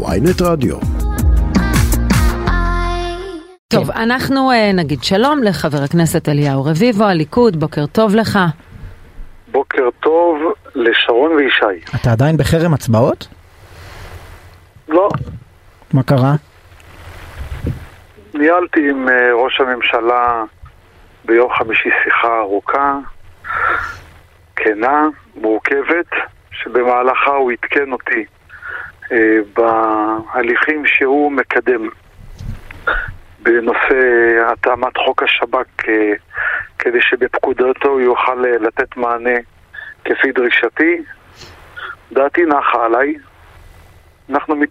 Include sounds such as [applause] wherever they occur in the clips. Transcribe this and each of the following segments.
ויינט רדיו. טוב, אנחנו uh, נגיד שלום לחבר הכנסת אליהו רביבו, הליכוד, בוקר טוב לך. בוקר טוב לשרון וישי. אתה עדיין בחרם הצבעות? לא, מה קרה? ניהלתי עם אה, ראש הממשלה ביום חמישי שיחה ארוכה, כנה, מורכבת, שבמהלכה הוא עדכן אותי אה, בהליכים שהוא מקדם בנושא התאמת חוק השב"כ אה, כדי שבפקודתו הוא יוכל אה, לתת מענה כפי דרישתי. דעתי נחה עליי. אנחנו מת,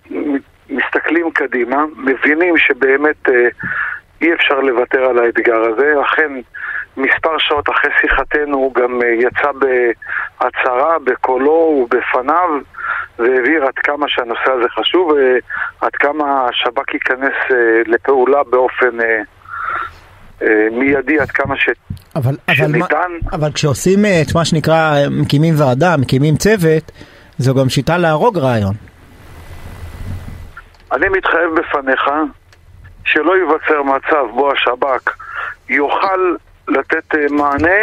מסתכלים קדימה, מבינים שבאמת אה, אי אפשר לוותר על האתגר הזה. אכן, מספר שעות אחרי שיחתנו הוא גם אה, יצא בהצהרה, בקולו ובפניו, והבהיר עד כמה שהנושא הזה חשוב ועד כמה השב"כ ייכנס אה, לפעולה באופן אה, אה, מיידי, עד כמה ש... אבל, אבל, מה, שניתן. אבל כשעושים אה, את מה שנקרא, אה, מקימים ועדה, מקימים צוות, זו גם שיטה להרוג רעיון. אני מתחייב בפניך שלא ייווצר מצב בו השב"כ יוכל לתת אה, מענה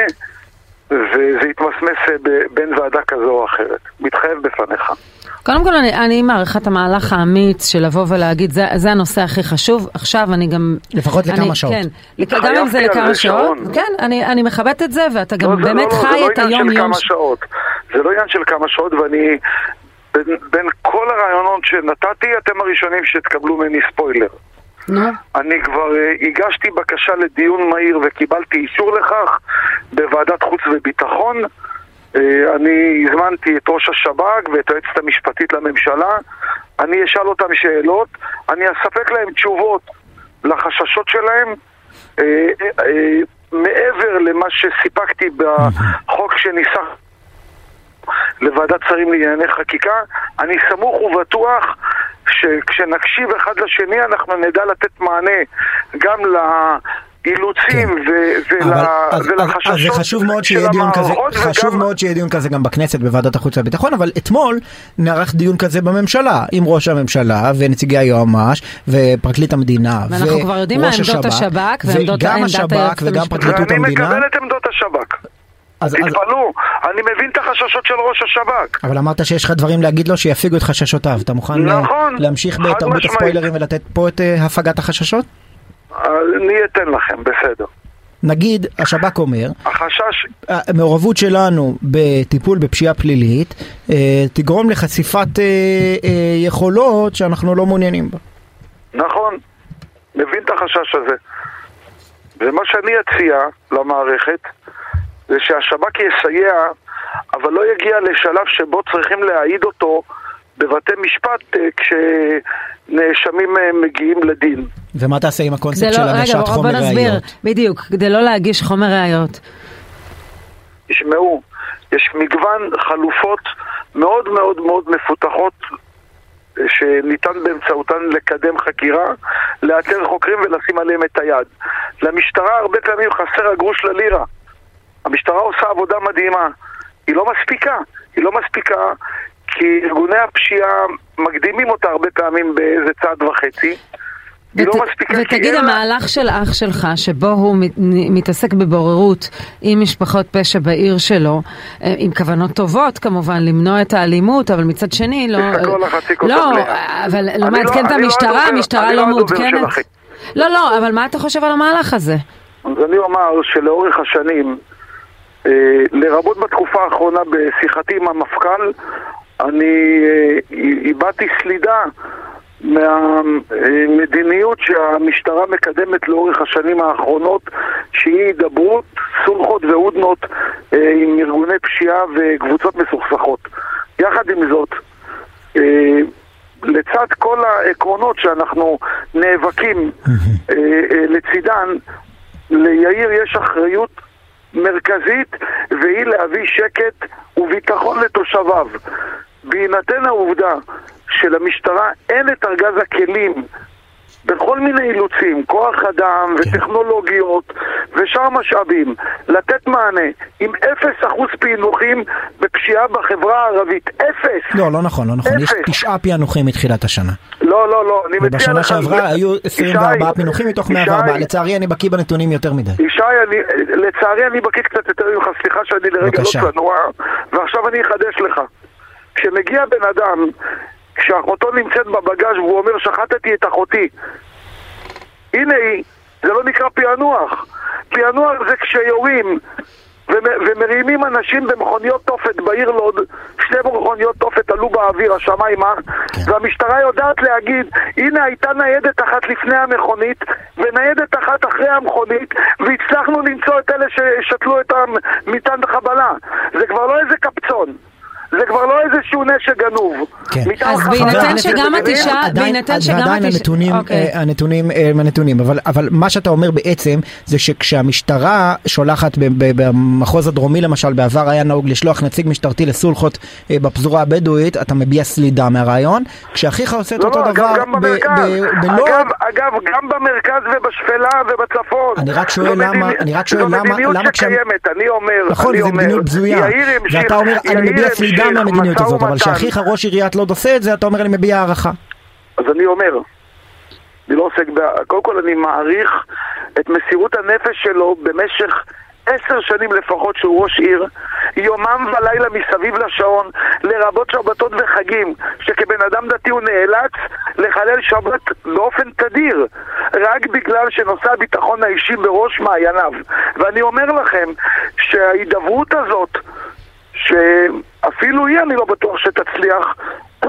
וזה יתמסמס אה, בין ועדה כזו או אחרת. מתחייב בפניך. קודם כל, אני, אני מעריכה את המהלך האמיץ של לבוא ולהגיד, זה, זה הנושא הכי חשוב. עכשיו אני גם... לפחות לכמה אני, שעות. כן, לכ- גם אם זה לכמה זה, שעות. שרון. כן, אני, אני מכבדת את זה, ואתה גם לא, זה באמת לא, חי זה לא את עניין של היום-יום. כמה שעות. זה לא עניין של כמה שעות, ואני... בין, בין כל הרעיונות שנתתי, אתם הראשונים שתקבלו ממני ספוילר. נו, אני כבר אה, הגשתי בקשה לדיון מהיר וקיבלתי אישור לכך בוועדת חוץ וביטחון. אה, אני הזמנתי את ראש השב"כ ואת היועצת המשפטית לממשלה. אני אשאל אותם שאלות, אני אספק להם תשובות לחששות שלהם. אה, אה, מעבר למה שסיפקתי בחוק שניסח לוועדת שרים לענייני חקיקה, אני סמוך ובטוח שכשנקשיב אחד לשני אנחנו נדע לתת מענה גם לאילוצים ו- ול- כן. אז, אז, ולחששות אז זה חשוב מאוד של שיהיה דיון כזה, המערכות חשוב וגם- מאוד שיהיה דיון כזה גם בכנסת בוועדת החוץ והביטחון, אבל אתמול נערך דיון כזה בממשלה עם ראש הממשלה ונציגי היועמ"ש ופרקליט המדינה ואנחנו כבר יודעים מה וראש עמדות השב"כ ועמדות וגם השב"כ וגם. פרקליטות ואני המדינה. מקבל את עמדות השב"כ. אז, אז, תתפלאו, אני מבין את החששות של ראש השב"כ. אבל אמרת שיש לך דברים להגיד לו שיפיגו את חששותיו. אתה מוכן אה, נכון, להמשיך בתרבות. הספוילרים ולתת פה את אה, הפגת החששות? אני אתן לכם, בסדר. נגיד, השב"כ אומר, החשש, המעורבות שלנו בטיפול בפשיעה פלילית אה, תגרום לחשיפת אה, אה, יכולות שאנחנו לא מעוניינים בה. נכון, מבין את החשש הזה. ומה שאני אציע למערכת זה שהשב"כ יסייע, אבל לא יגיע לשלב שבו צריכים להעיד אותו בבתי משפט אה, כשנאשמים אה, מגיעים לדין. ומה תעשה עם הקונספט לא, של רגע, הגשת בוא חומר נסביר, ראיות? בדיוק, כדי לא להגיש חומר ראיות. תשמעו, יש מגוון חלופות מאוד מאוד מאוד מפותחות אה, שניתן באמצעותן לקדם חקירה, לאתר חוקרים ולשים עליהם את היד. למשטרה הרבה פעמים חסר הגרוש ללירה. המשטרה עושה עבודה מדהימה. היא לא מספיקה. היא לא מספיקה כי ארגוני הפשיעה מקדימים אותה הרבה פעמים באיזה צעד וחצי. לא ות- כי ותגיד, לה- המהלך של אח שלך, שבו הוא מת- מתעסק בבוררות עם משפחות פשע בעיר שלו, אה, עם כוונות טובות כמובן, למנוע את האלימות, אבל מצד שני לא... תסתכלו על החצי כוס לא. אבל לא מעדכן את אני המשטרה, המשטרה לא הדובר מעודכנת. לא, לא, אבל מה אתה חושב על המהלך הזה? אז אני אומר שלאורך השנים, אה, לרבות בתקופה האחרונה בשיחתי עם המפכ"ל, אני אה, הבעתי סלידה מהמדיניות שהמשטרה מקדמת לאורך השנים האחרונות, שהיא הידברות, סולחות והודנות אה, עם ארגוני פשיעה וקבוצות מסוכסכות. יחד עם זאת, אה, לצד כל העקרונות שאנחנו נאבקים לצידן, ליאיר יש אחריות מרכזית והיא להביא שקט וביטחון לתושביו. בהינתן העובדה שלמשטרה אין את ארגז הכלים בכל מיני אילוצים, כוח אדם וטכנולוגיות ושאר משאבים, לתת מענה עם אפס אחוז פענוחים בפשיעה בחברה הערבית. אפס! לא, לא נכון, לא נכון. יש אפס. תשעה פענוחים מתחילת השנה. לא, לא, לא, אני מציע לך... ובשנה שעברה היו ישי, 24 פענוחים מתוך 104. ישי, לצערי אני בקיא בנתונים יותר מדי. ישי, אני, לצערי אני בקיא קצת יותר ממך, סליחה שאני לרגע. לא צנוע, ועכשיו אני אחדש לך. כשמגיע בן אדם, כשאחותו נמצאת בבגאז' והוא אומר שחטתי את אחותי, הנה היא, זה לא נקרא פענוח. פענוח זה כשיורים ומ- ומרימים אנשים במכוניות תופת בעיר לוד, שני מכוניות תופת עלו באוויר, השמיימה, כן. והמשטרה יודעת להגיד, הנה הייתה ניידת אחת לפני המכונית, וניידת אחת אחרי המכונית, והצלחנו למצוא את אלה ששתלו את המטען בחבלה. זה כבר לא איזה קפצון. זה כבר לא איזשהו נשק גנוב. כן. אז בהינתן שגם? התשעה- בהינתן שגם ועדיין התש- הנתונים, אוקיי. אה, הנתונים אה, הם הנתונים, אבל, אבל מה שאתה אומר בעצם זה שכשהמשטרה שולחת ב- ב- במחוז הדרומי למשל, בעבר היה נהוג לשלוח נציג משטרתי לסולחות אה, בפזורה הבדואית, אתה מביע סלידה מהרעיון, כשאחיך עושה את לא, אותו לא, דבר בלוד, אגב, אגב, גם במרכז ובשפלה ובצפון. אני רק שואל זו למה- מדיני- אני רק שואל זו למה- מדיניות למה כשהם- שקיימת, אני אומר, נכון, אני זו אומר, מדיניות בזויה, ואתה אומר, אני מביע סלידה המשיך מהמדיניות הזאת, אבל. כשאחיך ראש עיריית לוד עושה את זה, אתה אומר, אני מביע הערכה. אז אני אומר, אני לא עוסק ב... קודם כל אני מעריך את מסירות הנפש שלו במשך עשר שנים לפחות שהוא ראש עיר, יומם ולילה מסביב לשעון, לרבות שבתות וחגים, שכבן אדם דתי הוא נאלץ לחלל שבת באופן תדיר, רק בגלל שנושא הביטחון האישי בראש מעייניו. ואני אומר לכם שההידברות הזאת, שאפילו היא אני לא בטוח שתצליח, [clears throat]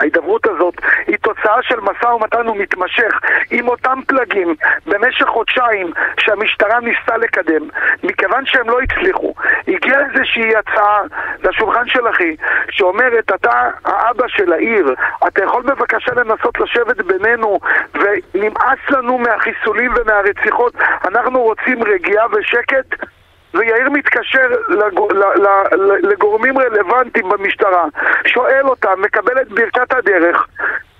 ההידברות הזאת היא תוצאה של משא ומתן ומתמשך עם אותם פלגים במשך חודשיים שהמשטרה ניסתה לקדם. מכיוון שהם לא הצליחו, הגיעה איזושהי הצעה לשולחן של אחי שאומרת, אתה האבא של העיר, אתה יכול בבקשה לנסות לשבת בינינו ונמאס לנו מהחיסולים ומהרציחות, אנחנו רוצים רגיעה ושקט? ויאיר מתקשר לגורמים רלוונטיים במשטרה, שואל אותם, מקבל את ברכת הדרך,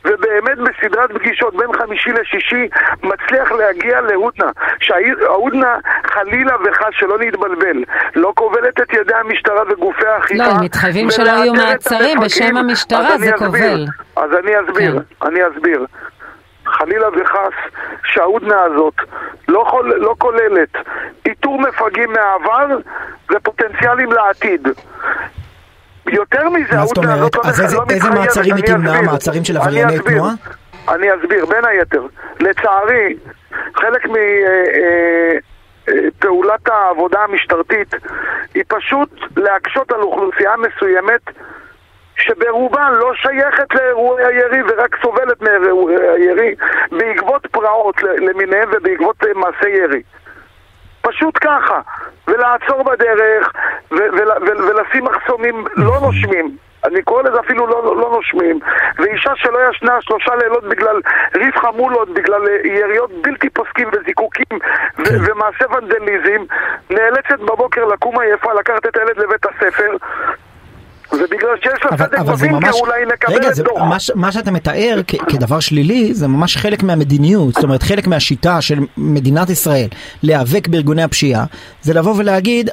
ובאמת בסדרת פגישות בין חמישי לשישי מצליח להגיע להודנה. שההודנה חלילה וחס שלא נתבלבל, לא כובלת את ידי המשטרה וגופי האכיפה. לא, הם מתחייבים שלא יהיו מעצרים בשם. המשטרה, זה. כובל. אז אני אסביר, אני אסביר. חלילה וחס שההודנה הזאת לא, חול, לא כוללת איתור מפגעים מהעבר ופוטנציאלים לעתיד. יותר מזה, ההודנה? הזאת לא אז מח- איזה- לא איזה מתחייבת, מעצרים היא תמנע? מעצרים של עברייני. תנועה? אני אסביר, בין היתר. לצערי, חלק מפעולת העבודה המשטרתית היא פשוט להקשות על אוכלוסייה מסוימת שברובה לא שייכת לאירועי הירי ורק סובלת מאירועי הירי בעקבות פרעות ל- למיניהם ובעקבות אה, מעשי ירי. פשוט ככה, ולעצור בדרך ולשים מחסומים לא נושמים. אני קורא לזה אפילו לא, לא נושמים, ואישה שלא ישנה שלושה לילות בגלל ריף חמולות, בגלל אה, יריות בלתי פוסקים וזיקוקים ו- ומעשה ונדליזם, נאלצת בבוקר לקום עייפה, לקחת את הילד לבית הספר, ובגלל שיש לה סדק זה ממש, אולי נקבל רגע, את זה, דוח. מה, ש- מה שאתה מתאר כ, כדבר שלילי זה ממש חלק מהמדיניות, זאת אומרת חלק מהשיטה של מדינת ישראל להיאבק בארגוני הפשיעה, זה לבוא ולהגיד,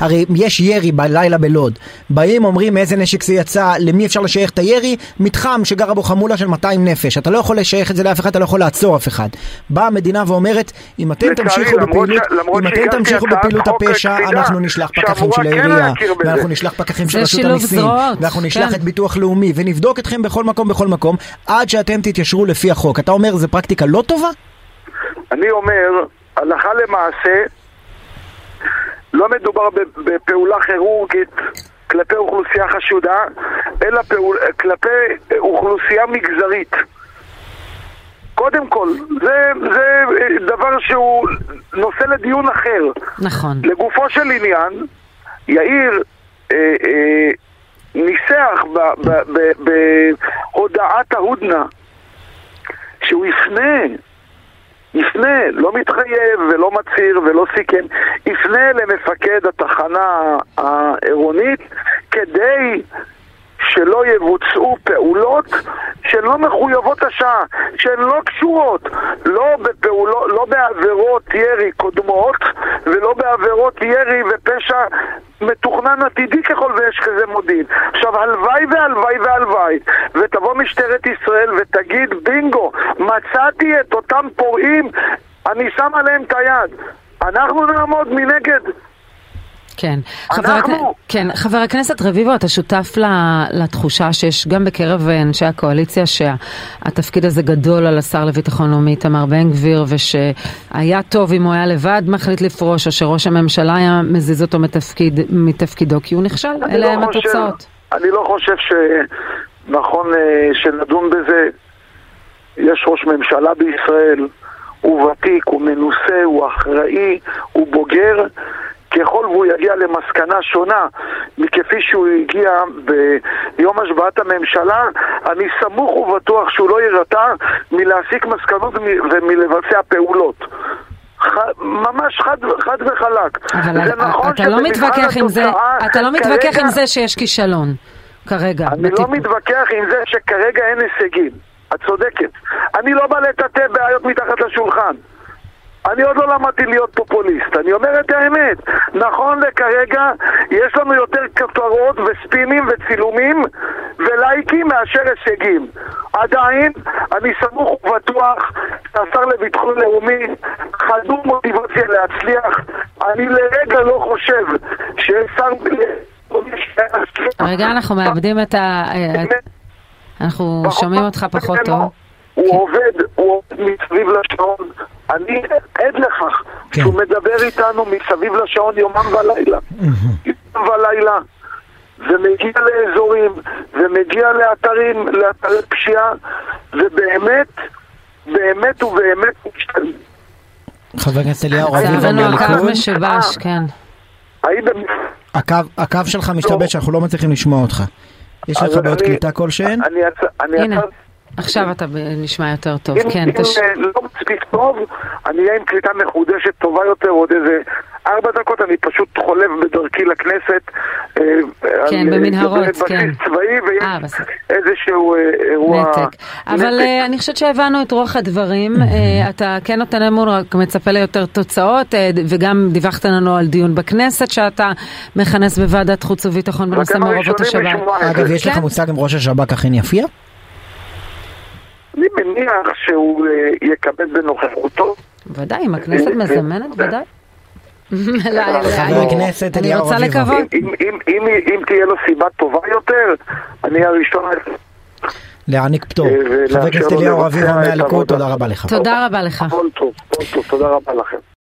הרי יש ירי בלילה בלוד, באים אומרים מאיזה נשק זה יצא, למי אפשר לשייך את הירי, מתחם שגרה בו חמולה של 200 נפש, אתה לא יכול לשייך את זה לאף אחד, אתה לא יכול לעצור אף אחד. באה המדינה ואומרת, אם אתם תמשיכו בפעילות, אם אתם תמשיכו בפעילות הפשע, אנחנו נשלח פקחים של כן העירייה. ואנחנו נשלח פקחים של רשות המיסים, ואנחנו נשלח כן. את ביטוח לאומי, ונבדוק אתכם בכל מקום, בכל מקום, עד שאתם תתיישרו לפי החוק. אתה אומר, זו פרקטיקה לא טובה? אני אומר, הלכה למעשה, לא מדובר בפעולה כירורגית כלפי אוכלוסייה חשודה, אלא פעול, כלפי אוכלוסייה מגזרית. קודם כל, זה, זה דבר שהוא נושא לדיון אחר. נכון. לגופו של עניין, יאיר אה, אה, ניסח בהודעת ההודנה שהוא יפנה, יפנה, לא מתחייב ולא מצהיר ולא סיכם, יפנה למפקד התחנה העירונית כדי שלא יבוצעו פעולות שהן לא מחויבות השעה, שהן לא קשורות, לא, בפעולו, לא בעבירות ירי קודמות ולא בעבירות ירי ופשע מתוכנן עתידי ככל ויש כזה מודיעין. עכשיו הלוואי והלוואי והלוואי ותבוא משטרת ישראל ותגיד בינגו, מצאתי את אותם פורעים, אני שם עליהם את היד. אנחנו נעמוד מנגד. כן. חבר, הכ... כן. חבר הכנסת רביבו, אתה שותף לתחושה שיש גם בקרב אנשי הקואליציה שהתפקיד הזה גדול על השר לביטחון לאומי איתמר בן גביר ושהיה טוב אם הוא היה לבד מחליט לפרוש או שראש הממשלה היה מזיז אותו מתפקיד, מתפקידו כי הוא נכשל, אלה לא הם חושב, התוצאות. אני לא חושב שנכון אה, שנדון בזה. יש ראש ממשלה בישראל, הוא ותיק, הוא מנוסה, הוא אחראי, הוא בוגר. ככל והוא יגיע למסקנה שונה מכפי שהוא הגיע ביום השבעת הממשלה, אני סמוך ובטוח שהוא לא יירתע מלהסיק מסקנות ומלבצע פעולות. ח... ממש חד, חד וחלק. אבל זה נכון אתה לא מתווכח עם זה, אתה לא מתווכח כרגע, עם זה שיש כישלון כרגע. אני בטיפ... לא מתווכח עם זה שכרגע אין הישגים. את צודקת. אני לא בא לטאטא בעיות מתחת לשולחן. אני עוד לא למדתי להיות פופוליסט, אני אומר את האמת. נכון לכרגע יש לנו יותר כותרות וספינים וצילומים ולייקים מאשר הישגים. עדיין, אני סמוך ובטוח שהשר לביטחון לאומי חדור מוטיבציה להצליח. אני לרגע לא חושב שיש שר... רגע, אנחנו מאבדים את ה... אנחנו שומעים אותך פחות טוב. הוא עובד, הוא עובד מסביב לשעון. אני עד לכך כן. שהוא מדבר איתנו מסביב לשעון יומם ולילה. יומם ולילה. ומגיע לאזורים, ומגיע לאתרים, לאתרי פשיעה, ובאמת, באמת ובאמת משתנה. חבר הכנסת אליהו רביבו מהליכוד. הקו משבש, כן. הקו שלך משתבש, שאנחנו לא מצליחים לשמוע אותך. יש לך בעיות קליטה כלשהן? הנה. עכשיו אתה נשמע יותר טוב, אם, כן. אם תש... לא מספיק טוב, אני אהיה עם קליטה מחודשת טובה יותר עוד איזה ארבע דקות, אני פשוט חולב בדרכי לכנסת. אה, כן, במנהרות, כן. בסיס צבאי ויש 아, אה, איזשהו אה, אירוע... נתק. אבל נתק. אני חושבת שהבנו את רוח הדברים. אתה כן נותן אמון, רק מצפה ליותר תוצאות, וגם דיווחת לנו על דיון בכנסת שאתה מכנס בוועדת חוץ וביטחון בנושא מעורבות השב"כ. אגב, יש לך כן. מושג אם ראש השב"כ אכן יפיע? אני מניח שהוא אה, יקבל בנוכחותו. ודאי, אם הכנסת אה, מזמנת, אה, ודאי. [laughs] חבר הכנסת אליהו רביבו. אני רוצה לקוות. אם תהיה לו סיבה טובה יותר, אני הראשון להעניק פטור. חבר הכנסת אליהו רביבו מהליכוד, תודה רבה לך. תודה רבה לך. כל טוב, כל טוב, תודה רבה לכם.